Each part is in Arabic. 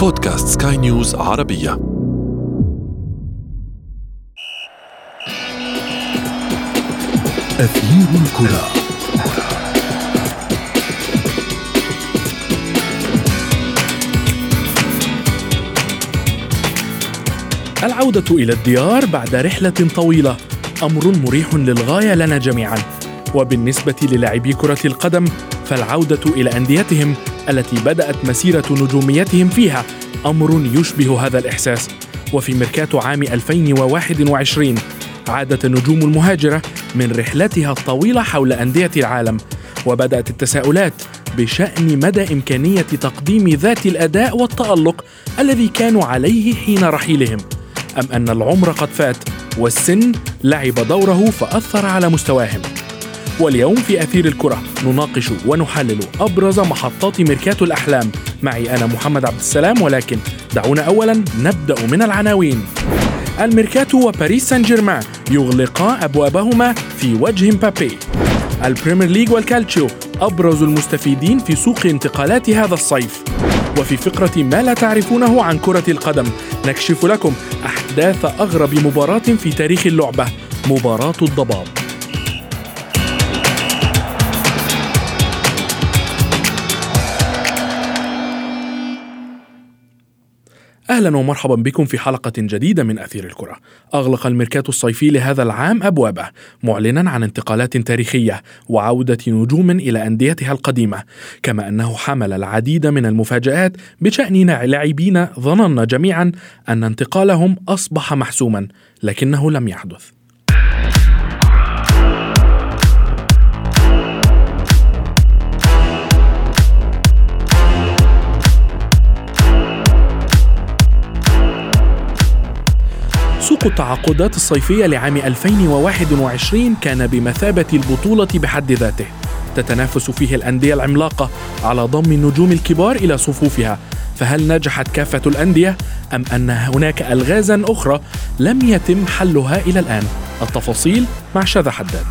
بودكاست سكاي نيوز عربية. أثير الكرة. العودة إلى الديار بعد رحلة طويلة. أمر مريح للغاية لنا جميعا. وبالنسبة للاعبي كرة القدم فالعودة إلى أنديتهم التي بدأت مسيرة نجوميتهم فيها أمر يشبه هذا الإحساس. وفي ميركاتو عام 2021 عادت النجوم المهاجرة من رحلتها الطويلة حول أندية العالم وبدأت التساؤلات بشأن مدى إمكانية تقديم ذات الأداء والتألق الذي كانوا عليه حين رحيلهم. أم أن العمر قد فات والسن لعب دوره فأثر على مستواهم. واليوم في أثير الكرة نناقش ونحلل أبرز محطات ميركاتو الأحلام. معي أنا محمد عبد السلام ولكن دعونا أولا نبدأ من العناوين. الميركاتو وباريس سان جيرمان يغلقا أبوابهما في وجه مبابي. البريمير ليج والكالتشيو أبرز المستفيدين في سوق انتقالات هذا الصيف. وفي فقرة ما لا تعرفونه عن كرة القدم نكشف لكم أحداث أغرب مباراة في تاريخ اللعبة مباراة الضباب. أهلا ومرحبا بكم في حلقة جديدة من أثير الكرة. أغلق الميركاتو الصيفي لهذا العام أبوابه معلنا عن انتقالات تاريخية وعودة نجوم إلى أنديتها القديمة، كما أنه حمل العديد من المفاجآت بشأن لاعبين ظننا جميعا أن انتقالهم أصبح محسوما، لكنه لم يحدث. سوق التعاقدات الصيفية لعام 2021 كان بمثابة البطولة بحد ذاته. تتنافس فيه الأندية العملاقة على ضم النجوم الكبار إلى صفوفها. فهل نجحت كافة الأندية أم أن هناك ألغازا أخرى لم يتم حلها إلى الآن؟ التفاصيل مع شذى حداد.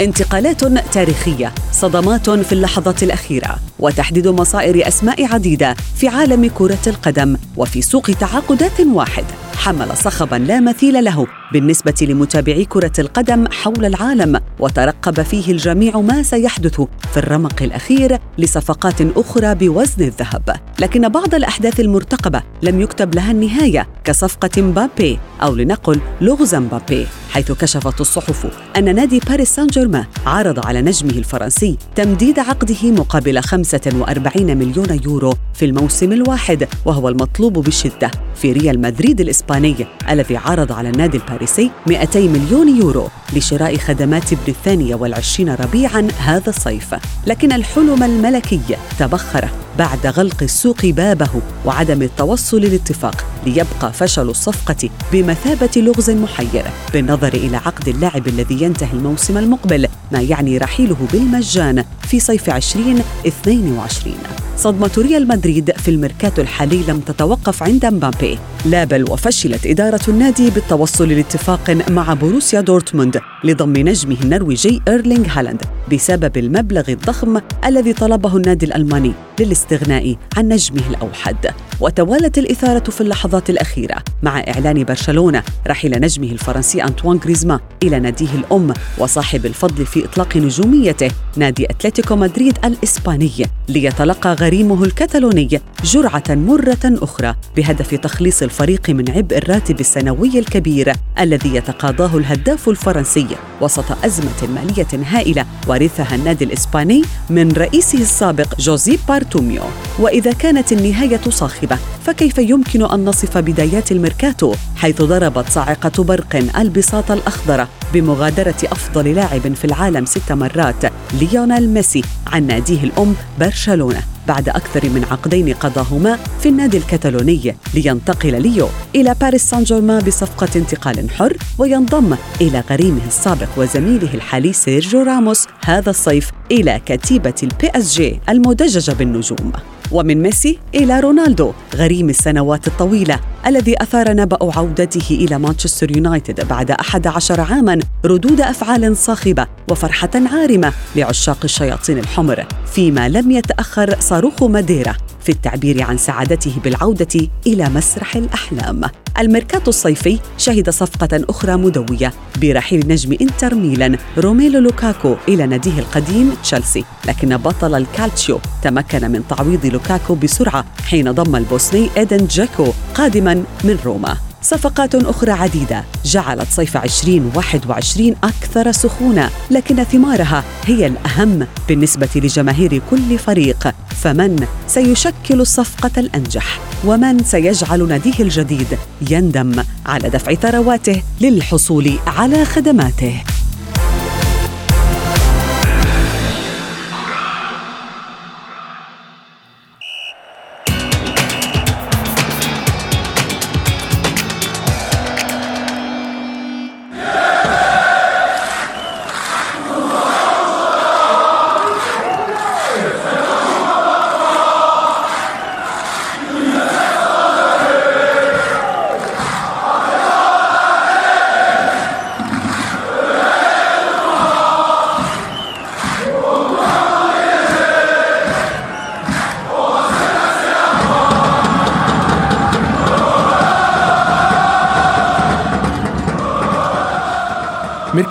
انتقالات تاريخية صدمات في اللحظات الأخيرة وتحديد مصائر أسماء عديدة في عالم كرة القدم وفي سوق تعاقدات واحد حمل صخبا لا مثيل له. بالنسبة لمتابعي كرة القدم حول العالم وترقب فيه الجميع ما سيحدث في الرمق الأخير لصفقات أخرى بوزن الذهب. لكن بعض الأحداث المرتقبة لم يكتب لها النهاية كصفقة مبابي أو لنقل لغز مبابي حيث كشفت الصحف أن نادي باريس سان جيرمان عرض على نجمه الفرنسي تمديد عقده مقابل 45 مليون يورو في الموسم الواحد وهو المطلوب بشدة في ريال مدريد الإسباني الذي عرض على النادي الباريسي. 200 مليون يورو لشراء خدمات ابن الثانية والعشرين ربيعا هذا الصيف. لكن الحلم الملكي تبخر بعد غلق السوق بابه وعدم التوصل لاتفاق ليبقى فشل الصفقة بمثابة لغز محير. بالنظر إلى عقد اللاعب الذي ينتهي الموسم المقبل ما يعني رحيله بالمجان في صيف 2022 صدمة ريال مدريد في الميركاتو الحالي لم تتوقف عند مبابي. لا بل وفشلت إدارة النادي بالتوصل لاتفاق مع بروسيا دورتموند لضم نجمه النرويجي إيرلينغ هالاند بسبب المبلغ الضخم الذي طلبه النادي الألماني. للاستغناء عن نجمه الأوحد. وتوالت الإثارة في اللحظات الأخيرة. مع إعلان برشلونة رحيل نجمه الفرنسي أنطوان غريزما إلى ناديه الأم وصاحب الفضل في إطلاق نجوميته نادي أتلتيكو مدريد الإسباني ليتلقى غريمه الكتالوني جرعة مرة أخرى بهدف تخليص الفريق من عبء الراتب السنوي الكبير الذي يتقاضاه الهداف الفرنسي وسط أزمة مالية هائلة ورثها النادي الإسباني من رئيسه السابق جوزيب بارتوميو وإذا كانت النهاية صاخبة فكيف يمكن أن نصف بدايات الميركاتو حيث ضربت صاعقة برق البساط الأخضر بمغادرة أفضل لاعب في العالم ست مرات ليونيل ميسي عن ناديه الأم برشلونة. بعد أكثر من عقدين قضاهما في النادي الكتالوني لينتقل ليو إلى باريس سان جيرمان بصفقة انتقال حر وينضم إلى غريمه السابق وزميله الحالي سيرجيو راموس هذا الصيف إلى كتيبة البي إس جي المدججة بالنجوم. ومن ميسي إلى رونالدو غريم السنوات الطويلة الذي أثار نبأ عودته إلى مانشستر يونايتد بعد 11 عاماً ردود أفعال صاخبة وفرحة عارمة لعشاق الشياطين الحمر فيما لم يتأخر صاروخ ماديرا في التعبير عن سعادته بالعودة إلى مسرح الأحلام. الميركاتو الصيفي شهد صفقة أخرى مدوية برحيل نجم إنتر ميلان روميلو لوكاكو إلى ناديه القديم تشيلسي لكن بطل الكالتشيو تمكن من تعويض لوكاكو بسرعة حين ضم البوسني إيدين دجيكو قادما من روما. صفقات أخرى عديدة. جعلت صيف 2021 أكثر سخونة لكن ثمارها هي الأهم بالنسبة لجماهير كل فريق. فمن سيشكل الصفقة الأنجح؟ ومن سيجعل ناديه الجديد؟ يندم على دفع ثرواته للحصول على خدماته.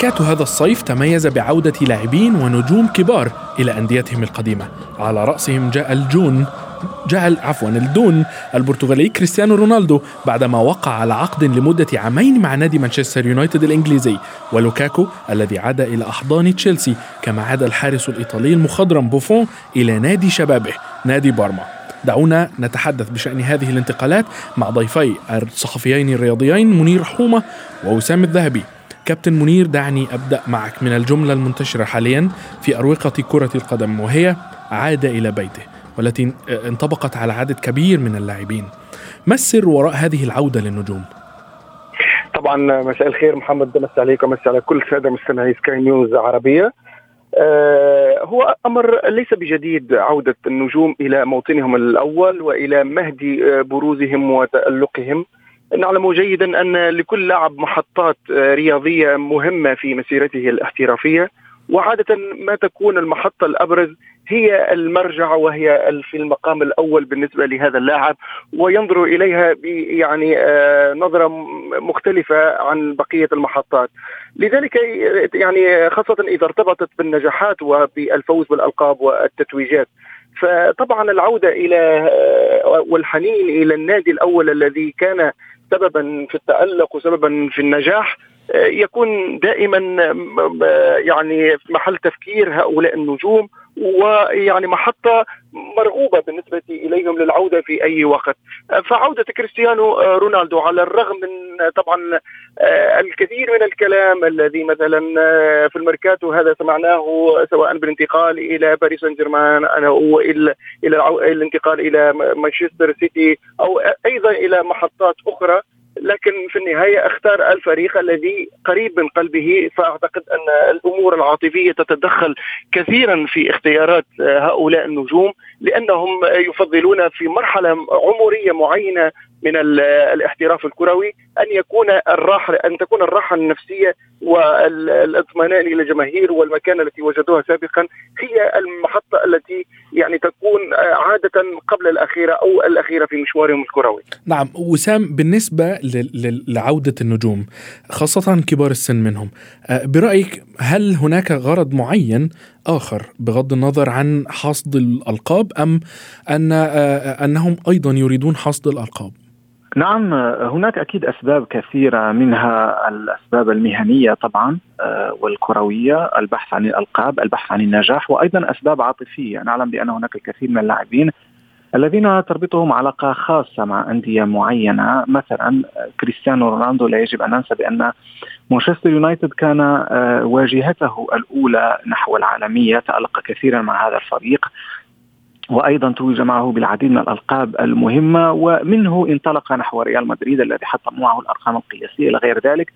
ميركاتو هذا الصيف تميز بعودة لاعبين ونجوم كبار إلى أنديتهم القديمة. على رأسهم جاء الجون جعل عفوا الدون البرتغالي كريستيانو رونالدو بعدما وقع على عقد لمدة عامين مع نادي مانشستر يونايتد الإنجليزي. ولوكاكو الذي عاد إلى أحضان تشيلسي كما عاد الحارس الإيطالي المخضرم بوفون إلى نادي شبابه نادي بارما. دعونا نتحدث بشأن هذه الانتقالات مع ضيفي الصحفيين الرياضيين منير حومة ووسام الذهبي. كابتن منير دعني أبدأ معك من الجملة المنتشرة حاليا في أروقة كرة القدم وهي عاد إلى بيته والتي انطبقت على عدد كبير من اللاعبين. ما السر وراء هذه العودة للنجوم؟ طبعا مساء الخير محمد مساء عليك ومساء على كل ساده مستمعي سكاي نيوز عربية. آه هو أمر ليس بجديد عودة النجوم إلى موطنهم الأول وإلى مهد بروزهم وتألقهم. نعلم جيدا أن لكل لاعب محطات آه، رياضية مهمة في مسيرته الاحترافية. وعادة ما تكون المحطة الأبرز هي المرجع وهي في المقام الأول بالنسبة لهذا اللاعب. وينظر إليها يعني آه، نظرة مختلفة عن بقية المحطات. لذلك يعني خاصة إذا ارتبطت بالنجاحات وبالفوز بالألقاب والتتويجات. فطبعا العودة إلى آه، والحنين إلى النادي الأول الذي كان سببا في التألق وسببا في النجاح آه، يكون دائما يعني محل تفكير هؤلاء النجوم. ويعني محطة مرغوبة بالنسبة إليهم للعودة في أي وقت. فعودة كريستيانو رونالدو على الرغم من طبعا آه، الكثير من الكلام الذي مثلا آه، في الميركاتو هذا سمعناه سواء بالانتقال إلى باريس سان جيرمان أو إلى الانتقال إلى مانشستر سيتي أو أيضا إلى محطات أخرى. لكن في النهاية أختار الفريق الذي قريب من قلبه فأعتقد أن الأمور العاطفية تتدخل كثيرا في اختيارات هؤلاء النجوم لأنهم يفضلون في مرحلة عمرية معينة من الاحتراف الكروي أن يكون الراحه أن تكون الراحة النفسية والإطمئنان إلى الجماهير والمكانه التي وجدوها سابقا هي المحطة التي يعني تكون عادة قبل الأخيرة أو الأخيرة في مشوارهم الكروي. نعم وسام بالنسبة لعودة النجوم خاصة كبار السن منهم. برأيك هل هناك غرض معين آخر بغض النظر عن حصد الألقاب أم أن أنهم أيضا يريدون حصد الألقاب؟ نعم هناك أكيد أسباب كثيرة منها الأسباب المهنية طبعا آه، والكروية البحث عن الألقاب البحث عن النجاح وأيضا أسباب عاطفية. نعلم بأن هناك الكثير من اللاعبين الذين تربطهم علاقة خاصة مع أندية معينة مثلا كريستيانو رونالدو لا يجب أن ننسى بأن مانشستر يونايتد كان آه، واجهته الأولى نحو العالمية تألق كثيرا مع هذا الفريق وأيضا توج معه بالعديد من الألقاب المهمة ومنه انطلق نحو ريال مدريد الذي حطم معه الأرقام القياسية إلى غير ذلك.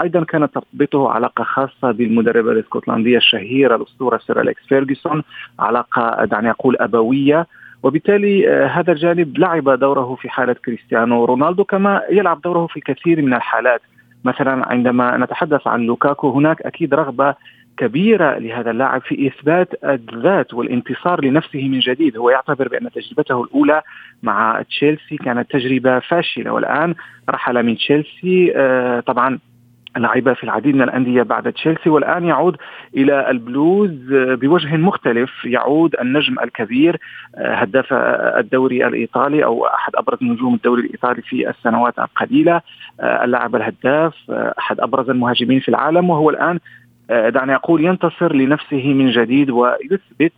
أيضا كانت تربطه علاقة خاصة بالمدرب الاسكتلندي الشهير الأسطورة سير أليكس فيرجسون علاقة دعني أقول أبوية. وبالتالي آه، هذا الجانب لعب دوره في حالة كريستيانو رونالدو كما يلعب دوره في الكثير من الحالات. مثلا عندما نتحدث عن لوكاكو هناك أكيد رغبة كبيرة لهذا اللاعب في إثبات الذات والانتصار لنفسه من جديد، هو يعتبر بأن تجربته الأولى مع تشيلسي كانت تجربة فاشلة والآن رحل من تشيلسي آه طبعا لعب في العديد من الأندية بعد تشيلسي والآن يعود إلى البلوز بوجه مختلف. يعود النجم الكبير هداف الدوري الإيطالي أو أحد أبرز نجوم الدوري الإيطالي في السنوات القليلة اللاعب الهداف أحد أبرز المهاجمين في العالم وهو الآن دعني أقول ينتصر لنفسه من جديد ويثبت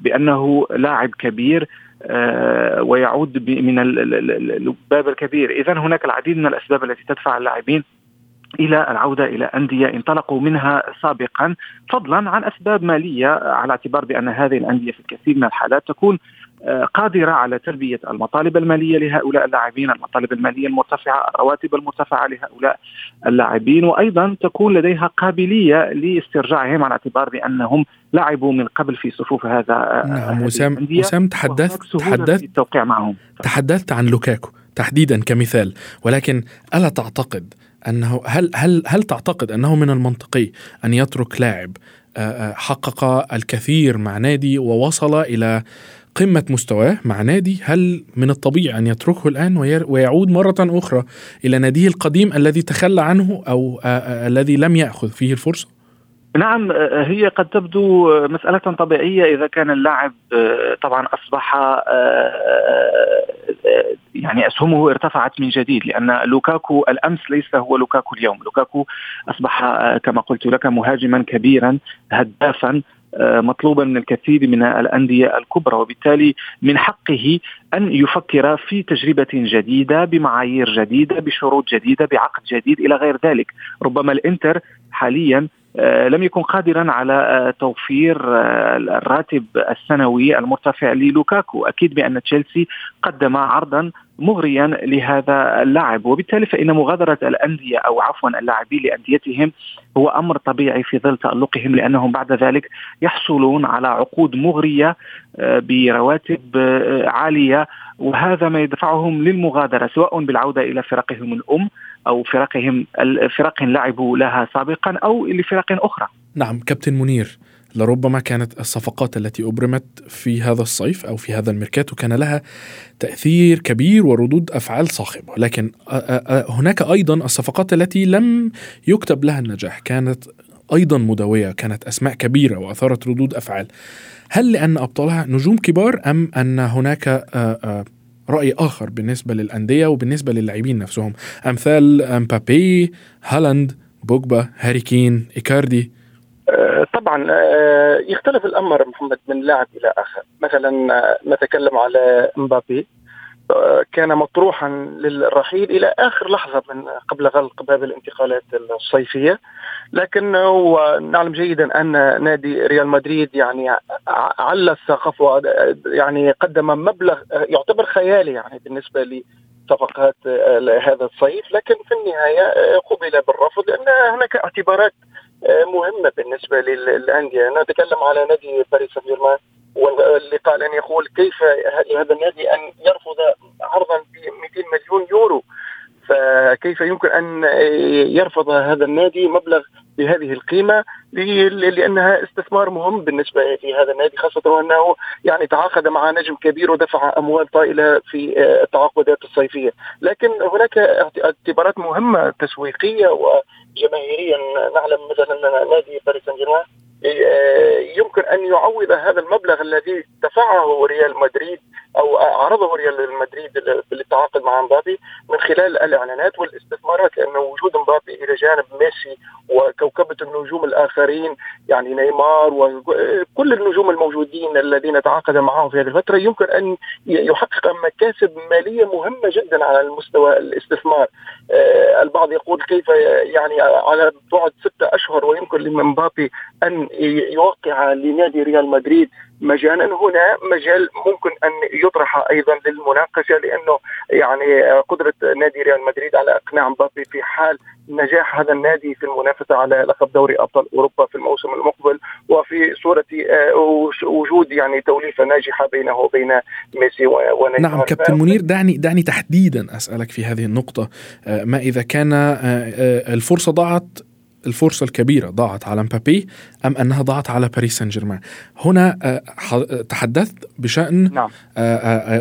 بأنه لاعب كبير ويعود من الباب الكبير. إذا هناك العديد من الأسباب التي تدفع اللاعبين إلى العودة إلى أندية انطلقوا منها سابقا فضلا عن أسباب مالية على اعتبار بأن هذه الأندية في الكثير من الحالات تكون آه، قادرة على تلبية المطالب المالية لهؤلاء اللاعبين المطالب المالية المرتفعة الرواتب المرتفعة لهؤلاء اللاعبين وأيضا تكون لديها قابلية لاسترجاعهم على اعتبار بأنهم لعبوا من قبل في صفوف هذا آه، نعم وسام وسام تحدثت تحدثت التوقيع معهم. تحدثت عن لوكاكو تحديدا كمثال ولكن ألا تعتقد أنه هل هل هل تعتقد أنه من المنطقي أن يترك لاعب آه، آه، حقق الكثير مع نادي ووصل إلى قمة مستواه مع نادي هل من الطبيعي أن يتركه الآن ويعود مرة أخرى إلى ناديه القديم الذي تخلى عنه أو آه، الذي لم يأخذ فيه الفرصة؟ نعم هي قد تبدو مسألة طبيعية إذا كان اللاعب طبعا أصبح يعني أسهمه ارتفعت من جديد لأن لوكاكو الأمس ليس هو لوكاكو اليوم، لوكاكو أصبح كما قلت لك مهاجما كبيرا هدافا مطلوبا من الكثير من الأندية الكبرى. وبالتالي من حقه أن يفكر في تجربة جديدة بمعايير جديدة بشروط جديدة بعقد جديد إلى غير ذلك. ربما الإنتر حاليا آه، لم يكن قادرا على آه، توفير آه، الراتب السنوي المرتفع للوكاكو. أكيد بأن تشيلسي قدم عرضا مغريا لهذا اللاعب. وبالتالي فإن مغادرة الأندية أو عفوا اللاعبين لأنديتهم هو أمر طبيعي في ظل تألقهم لأنهم بعد ذلك يحصلون على عقود مغرية برواتب عالية. وهذا ما يدفعهم للمغادرة سواء بالعودة إلى فرقهم الأم أو فرقهم الفرق لعبوا لها سابقا أو لفرق أخرى. نعم كابتن منير لربما كانت الصفقات التي أبرمت في هذا الصيف أو في هذا الميركاتو كان لها تأثير كبير وردود أفعال صاخبة، لكن هناك أيضا الصفقات التي لم يكتب لها النجاح، كانت أيضا مدوية، كانت أسماء كبيرة وأثارت ردود أفعال. هل لأن أبطالها نجوم كبار أم أن هناك رأي آخر بالنسبة للأندية وبالنسبة للاعبين نفسهم. أمثال مبابي هالاند بوجبا هاري كين إيكاردي. آه، طبعا آه، يختلف الأمر محمد من لاعب إلى آخر. مثلا آه، نتكلم على مبابي كان مطروحا للرحيل إلى آخر لحظة من قبل غلق باب الانتقالات الصيفية. لكن نعلم جيدا أن نادي ريال مدريد يعني على السقف يعني قدم مبلغ يعتبر خيالي يعني بالنسبة لصفقات هذا الصيف. لكن في النهاية قبل بالرفض لأن هناك اعتبارات مهمة بالنسبة للأندية. نتكلم على نادي باريس سان جيرمان واللي قال ان يقول كيف لهذا النادي أن يرفض عرضا ب 200 مليون يورو. فكيف يمكن أن يرفض هذا النادي مبلغ بهذه القيمة لأنها استثمار مهم بالنسبة لهذا النادي خاصة وأنه يعني تعاقد مع نجم كبير ودفع أموال طائلة في التعاقدات الصيفية، لكن هناك اعتبارات مهمة تسويقية وجماهيريا نعلم مثلا نادي باريس سان جيرمان يمكن أن يعوض هذا المبلغ الذي دفعه ريال مدريد أو عرضه ريال مدريد للتعاقد مع مبابي من خلال الإعلانات والاستثمارات لأن وجود مبابي إلى جانب ميسي وكوكبة النجوم الآخرين يعني نيمار وكل النجوم الموجودين الذين تعاقد معهم في هذه الفترة يمكن أن يحقق مكاسب مالية مهمة جدا على المستوى الاستثمار. آه، البعض يقول كيف يعني على بعد ستة أشهر ويمكن لمبابي أن يوقع لنادي ريال مدريد مجانا. هنا مجال ممكن أن يطرح أيضا للمناقشة لأنه يعني قدرة نادي ريال مدريد على إقناع مبابي في حال نجاح هذا النادي في المنافسة على لقب دوري أبطال أوروبا في الموسم المقبل وفي صورة آه، وجود يعني توليفة ناجحة بينه وبين ميسي ونيمار. نعم كابتن منير دعني دعني تحديدا أسألك في هذه النقطة. آه، ما إذا كان آه، الفرصة ضاعت الفرصة الكبيرة ضاعت على مبابي أم أنها ضاعت على باريس سان جيرمان هنا تحدثت بشأن نعم.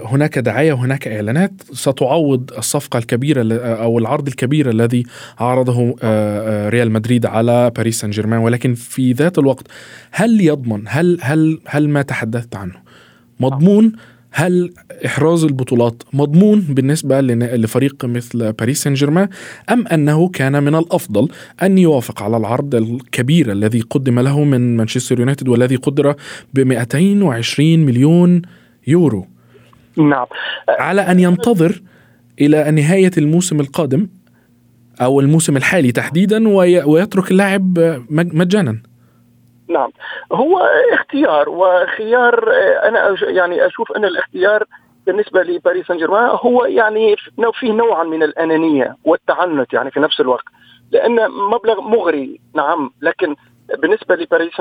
هناك دعاية وهناك إعلانات. ستعوض الصفقة الكبيرة أو العرض الكبير الذي عرضه ريال مدريد على باريس سان جيرمان ولكن في ذات الوقت هل يضمن هل هل هل ما تحدثت عنه؟ مضمون؟ هل إحراز البطولات مضمون بالنسبة لفريق مثل باريس سان جيرمان أم أنه كان من الأفضل أن يوافق على العرض الكبير الذي قدم له من مانشستر يونايتد والذي قدر ب 220 مليون يورو؟ نعم. على أن ينتظر إلى نهاية الموسم القادم أو الموسم الحالي تحديدا ويترك اللاعب مجانا. نعم. هو اختيار وخيار أنا يعني أشوف أن الاختيار بالنسبة لباريس سان جيرمان هو يعني فيه نوعا من الأنانية والتعنت يعني في نفس الوقت لأن مبلغ مغري نعم لكن بالنسبة لباريس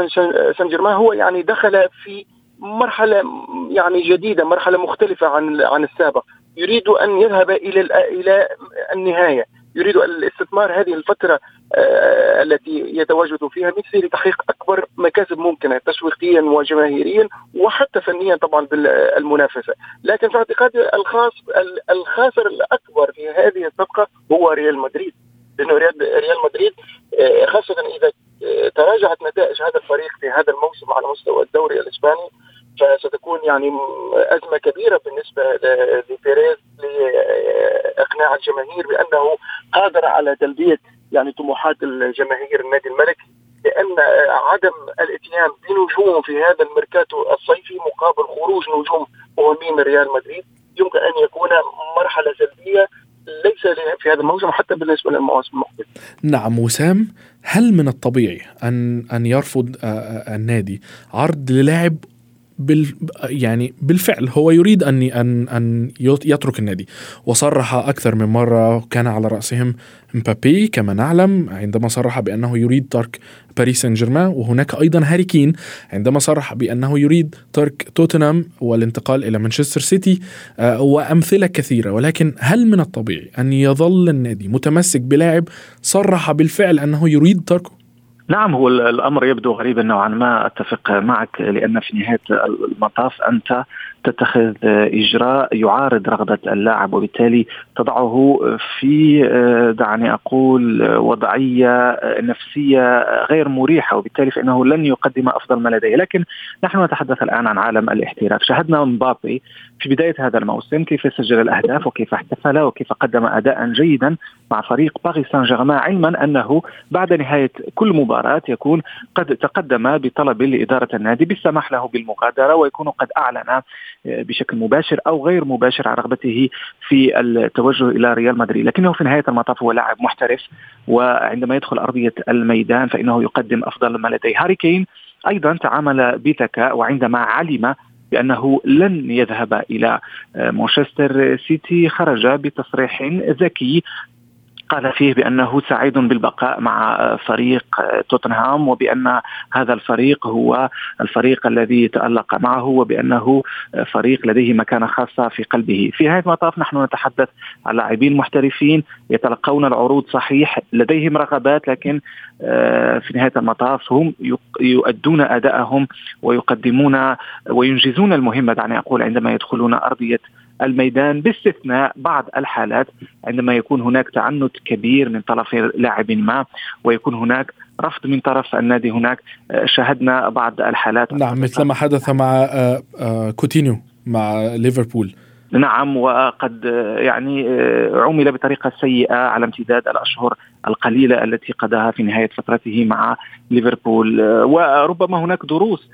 سان جيرمان هو يعني دخل في مرحلة يعني جديدة مرحلة مختلفة عن عن السابق يريد أن يذهب إلى إلى النهاية. يريد الاستثمار هذه الفترة آه التي يتواجد فيها ميسي لتحقيق أكبر مكاسب ممكنة تسويقيا وجماهيريا وحتى فنيا طبعا بالمنافسة. لكن في اعتقادي الخاص الخاسر الأكبر في هذه الصفقة هو ريال مدريد. لأنه ريال مدريد آه خاصة إذا تراجعت نتائج هذا الفريق في هذا الموسم على مستوى الدوري الإسباني فستكون يعني أزمة كبيرة بالنسبة لبيريز لإقناع الجماهير بأنه قادر على تلبية يعني طموحات الجماهير النادي الملكي لأن عدم الاتيان بنجوم في هذا الميركاتو الصيفي مقابل خروج نجوم مهمين من ريال مدريد يمكن أن يكون مرحلة سلبية ليس في هذا الموسم حتى بالنسبة للمواسم المقبله. نعم وسام هل من الطبيعي ان أن يرفض النادي عرض للاعب بال يعني بالفعل هو يريد أن أن أن يترك النادي. وصرح أكثر من مرة كان على رأسهم مبابي كما نعلم عندما صرح بأنه يريد ترك باريس سان جيرمان وهناك أيضا هاري كين عندما صرح بأنه يريد ترك توتنهام والانتقال إلى مانشستر سيتي وأمثلة كثيرة. ولكن هل من الطبيعي أن يظل النادي متمسك بلاعب صرح بالفعل أنه يريد تركه؟ نعم هو الأمر يبدو غريبا نوعا ما. أتفق معك لأن في نهاية المطاف أنت تتخذ إجراء يعارض رغبة اللاعب وبالتالي تضعه في دعني أقول وضعية نفسية غير مريحة وبالتالي فإنه لن يقدم أفضل ما لديه. لكن نحن نتحدث الآن عن عالم الاحتراف شاهدنا مبابي في بداية هذا الموسم كيف سجل الأهداف وكيف احتفل وكيف قدم اداء جيدا. مع فريق باريس سان جيرمان علما أنه بعد نهاية كل مباراة يكون قد تقدم بطلب لإدارة النادي بالسماح له بالمغادرة ويكون قد أعلن بشكل مباشر أو غير مباشر عن رغبته في التوجه إلى ريال مدريد. لكنه في نهاية المطاف هو لاعب محترف وعندما يدخل أرضية الميدان فإنه يقدم أفضل ما لديه. هاري كين أيضا تعامل بذكاء وعندما علم بأنه لن يذهب إلى مانشستر سيتي خرج بتصريح ذكي قال فيه بأنه سعيد بالبقاء مع فريق توتنهام وبأن هذا الفريق هو الفريق الذي تألق معه وبأنه فريق لديه مكانة خاصة في قلبه، في نهاية المطاف نحن نتحدث عن لاعبين محترفين يتلقون العروض صحيح لديهم رغبات لكن في نهاية المطاف هم يؤدون اداءهم ويقدمون وينجزون المهمه دعني أقول عندما يدخلون أرضية الميدان باستثناء بعض الحالات عندما يكون هناك تعنت كبير من طرف لاعب ما ويكون هناك رفض من طرف النادي هناك. شاهدنا بعض الحالات. نعم مثل ما حدث مع كوتينيو مع ليفربول. نعم وقد يعني عمل بطريقة سيئة على امتداد الأشهر القليلة التي قضاها في نهاية فترته مع ليفربول. وربما هناك دروس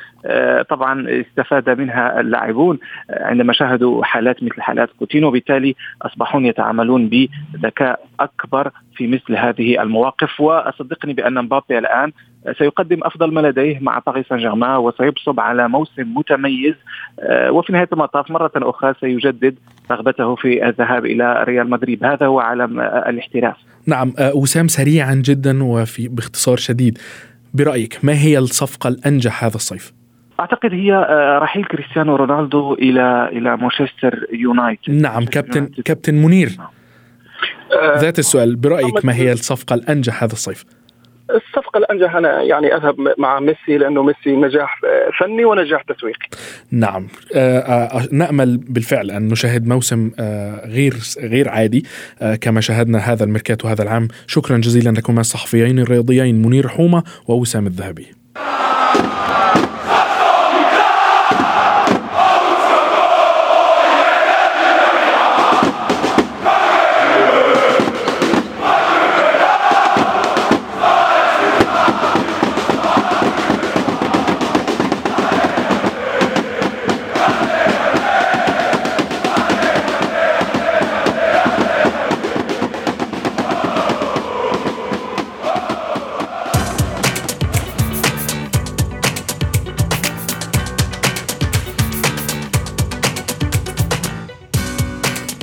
طبعا استفاد منها اللاعبون عندما شاهدوا حالات مثل حالات كوتينو. وبالتالي اصبحوا يتعاملون بذكاء أكبر في مثل هذه المواقف. وصدقني بأن مبابي الآن سيقدم أفضل ما لديه مع باريس سان جيرمان وسيبصب على موسم متميز. وفي نهاية المطاف مرة أخرى سيجدد رغبته في الذهاب إلى ريال مدريد. هذا هو عالم الاحتراف. نعم وسام سريعا جدا وفي باختصار شديد. برأيك ما هي الصفقة الأنجح هذا الصيف؟ أعتقد هي رحيل كريستيانو رونالدو إلى إلى مانشستر يونايتد. نعم كابتن كابتن منير. ذات السؤال برأيك ما هي الصفقة الأنجح هذا الصيف؟ الصفقة الأنجح أنا يعني أذهب مع ميسي لأنه ميسي نجاح فني ونجاح تسويقي. نعم آه، آه، نأمل بالفعل أن نشاهد موسم آه، غير غير عادي كما شاهدنا هذا الميركاتو هذا العام، شكرا جزيلا لكما الصحفيين الرياضيين منير حومة ووسام الذهبي.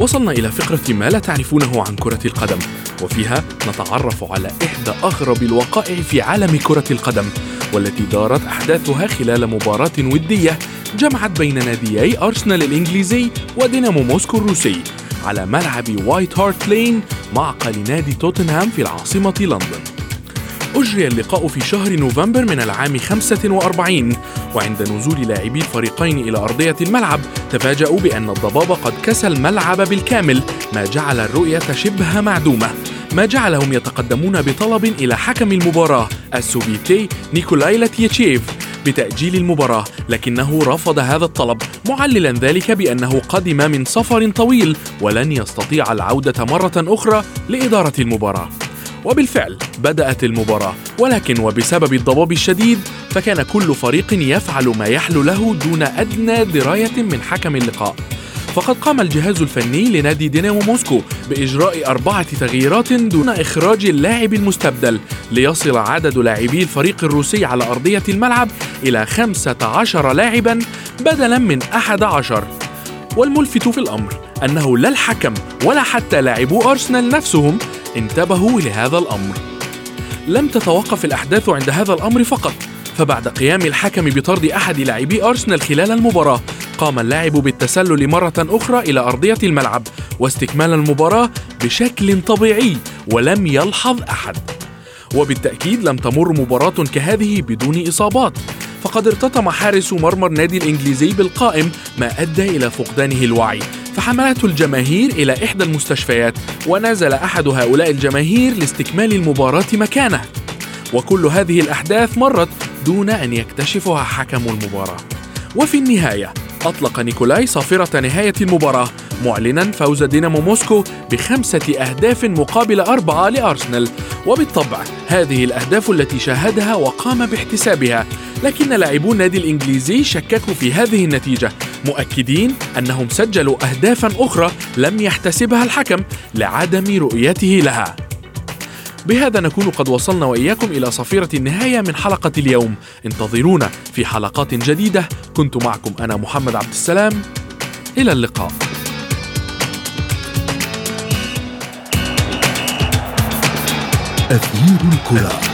وصلنا إلى فقرة ما لا تعرفونه عن كرة القدم وفيها نتعرف على إحدى أغرب الوقائع في عالم كرة القدم والتي دارت أحداثها خلال مباراة ودية جمعت بين ناديي أرسنال الإنجليزي ودينامو موسكو الروسي على ملعب وايت هارت لين معقل نادي توتنهام في العاصمة لندن. أجري اللقاء في شهر نوفمبر من العام 45 وعند نزول لاعبي الفريقين إلى أرضية الملعب تفاجأوا بأن الضباب قد كسى الملعب بالكامل ما جعل الرؤية شبه معدومة. ما جعلهم يتقدمون بطلب إلى حكم المباراة السوفيتي نيكولاي لاتيتشيف بتأجيل المباراة لكنه رفض هذا الطلب معللا ذلك بأنه قدم من سفر طويل ولن يستطيع العودة مرة أخرى لإدارة المباراة. وبالفعل بدأت المباراة ولكن وبسبب الضباب الشديد فكان كل فريق يفعل ما يحلو له دون أدنى دراية من حكم اللقاء. فقد قام الجهاز الفني لنادي دينامو موسكو بإجراء أربعة تغييرات دون إخراج اللاعب المستبدل ليصل عدد لاعبي الفريق الروسي على أرضية الملعب إلى 15 لاعبا بدلا من 11 والملفت في الأمر أنه لا الحكم ولا حتى لاعبو أرسنال نفسهم انتبهوا لهذا الأمر. لم تتوقف الأحداث عند هذا الأمر فقط فبعد قيام الحكم بطرد أحد لاعبي أرسنال خلال المباراة قام اللاعب بالتسلل مرة أخرى إلى أرضية الملعب واستكمال المباراة بشكل طبيعي ولم يلحظ أحد. وبالتأكيد لم تمر مباراة كهذه بدون إصابات. فقد ارتطم حارس مرمى النادي الإنجليزي بالقائم ما أدى إلى فقدانه الوعي. فحملته الجماهير إلى إحدى المستشفيات ونزل أحد هؤلاء الجماهير لاستكمال المباراة مكانه. وكل هذه الأحداث مرت دون أن يكتشفها حكم المباراة. وفي النهاية أطلق نيكولاي صافرة نهاية المباراة معلنا فوز دينامو موسكو بخمسة أهداف مقابل أربعة لأرسنال. وبالطبع هذه الأهداف التي شاهدها وقام باحتسابها. لكن لاعبو النادي الإنجليزي شككوا في هذه النتيجة. مؤكدين أنهم سجلوا أهدافا أخرى لم يحتسبها الحكم لعدم رؤيته لها. بهذا نكون قد وصلنا وإياكم إلى صفيرة النهاية من حلقة اليوم. انتظرونا في حلقات جديدة. كنت معكم أنا محمد عبد السلام. إلى اللقاء. أثير الكرة.